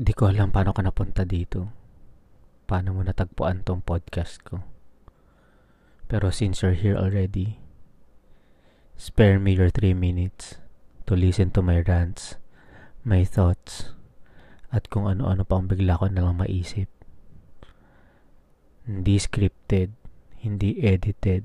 Di ko alam paano ka napunta dito. Paano mo natagpuan tong podcast ko. Pero since you're here already, spare me your three minutes to listen to my rants, my thoughts, at kung ano-ano pa ang bigla ko nalang maisip. Hindi scripted, hindi edited.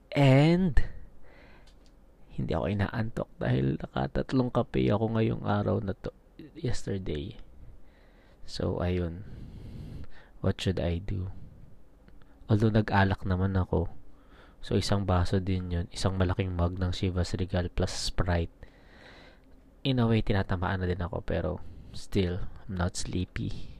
And, hindi ako inaantok dahil nakatatlong kape ako ngayong araw na to, yesterday. So, ayun. What should I do? Although, nag-alak naman ako. So, isang baso din yun. Isang malaking mug ng Shiva's Regal plus Sprite. In a way, tinatamaan na din ako. Pero, still, I'm not sleepy.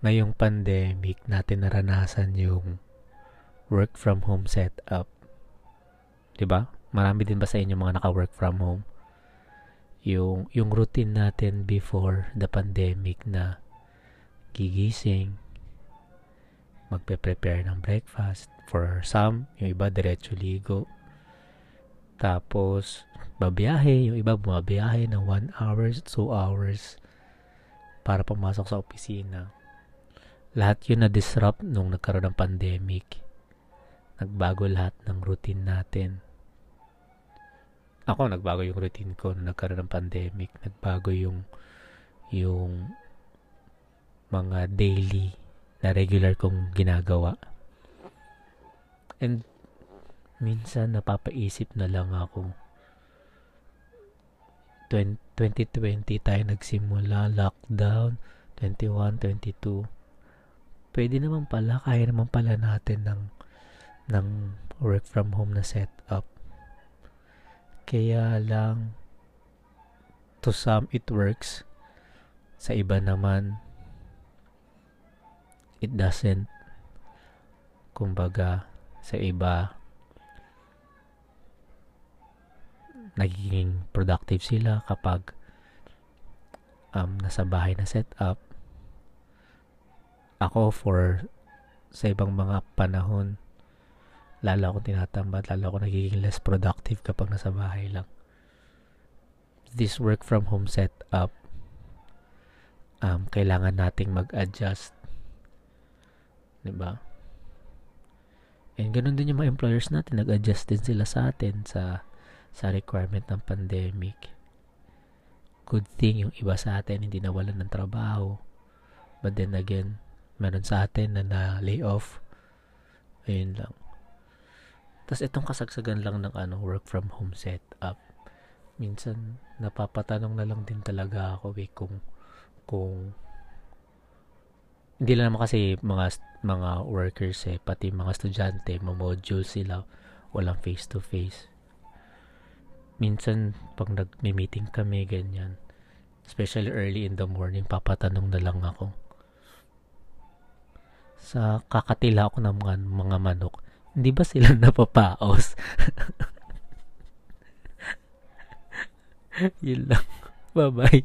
ngayong pandemic natin naranasan yung work from home setup. ba? Diba? Marami din ba sa inyo mga naka-work from home? Yung, yung routine natin before the pandemic na gigising, magpe-prepare ng breakfast. For some, yung iba diretso ligo. Tapos, babiyahe. Yung iba bumabiyahe ng 1 hours, 2 hours. para pumasok sa opisina. Lahat yun na-disrupt nung nagkaroon ng pandemic. Nagbago lahat ng routine natin. Ako, nagbago yung routine ko nung nagkaroon ng pandemic. Nagbago yung, yung mga daily na regular kong ginagawa. And minsan napapaisip na lang ako 2020 tayo nagsimula lockdown 21 22 pwede naman pala kaya naman pala natin ng ng work from home na setup kaya lang to some it works sa iba naman it doesn't kumbaga sa iba nagiging productive sila kapag um, nasa bahay na set up. Ako for sa ibang mga panahon, lalo akong tinatambat, lalo ako nagiging less productive kapag nasa bahay lang. This work from home setup, um, kailangan nating mag-adjust. ba? Diba? And ganun din yung mga employers natin, nag-adjust din sila sa atin sa sa requirement ng pandemic. Good thing yung iba sa atin hindi nawalan ng trabaho. But then again, meron sa atin na na-layoff. Ayun lang. Tapos itong kasagsagan lang ng ano, work from home setup. Minsan, napapatanong na lang din talaga ako eh, kung, kung hindi lang naman kasi mga mga workers eh, pati mga estudyante, mamodule sila, walang face-to-face. minsan pag nag-meeting kami ganyan especially early in the morning papatanong na lang ako sa kakatila ako ng mga, mga manok hindi ba sila napapaos yun lang bye bye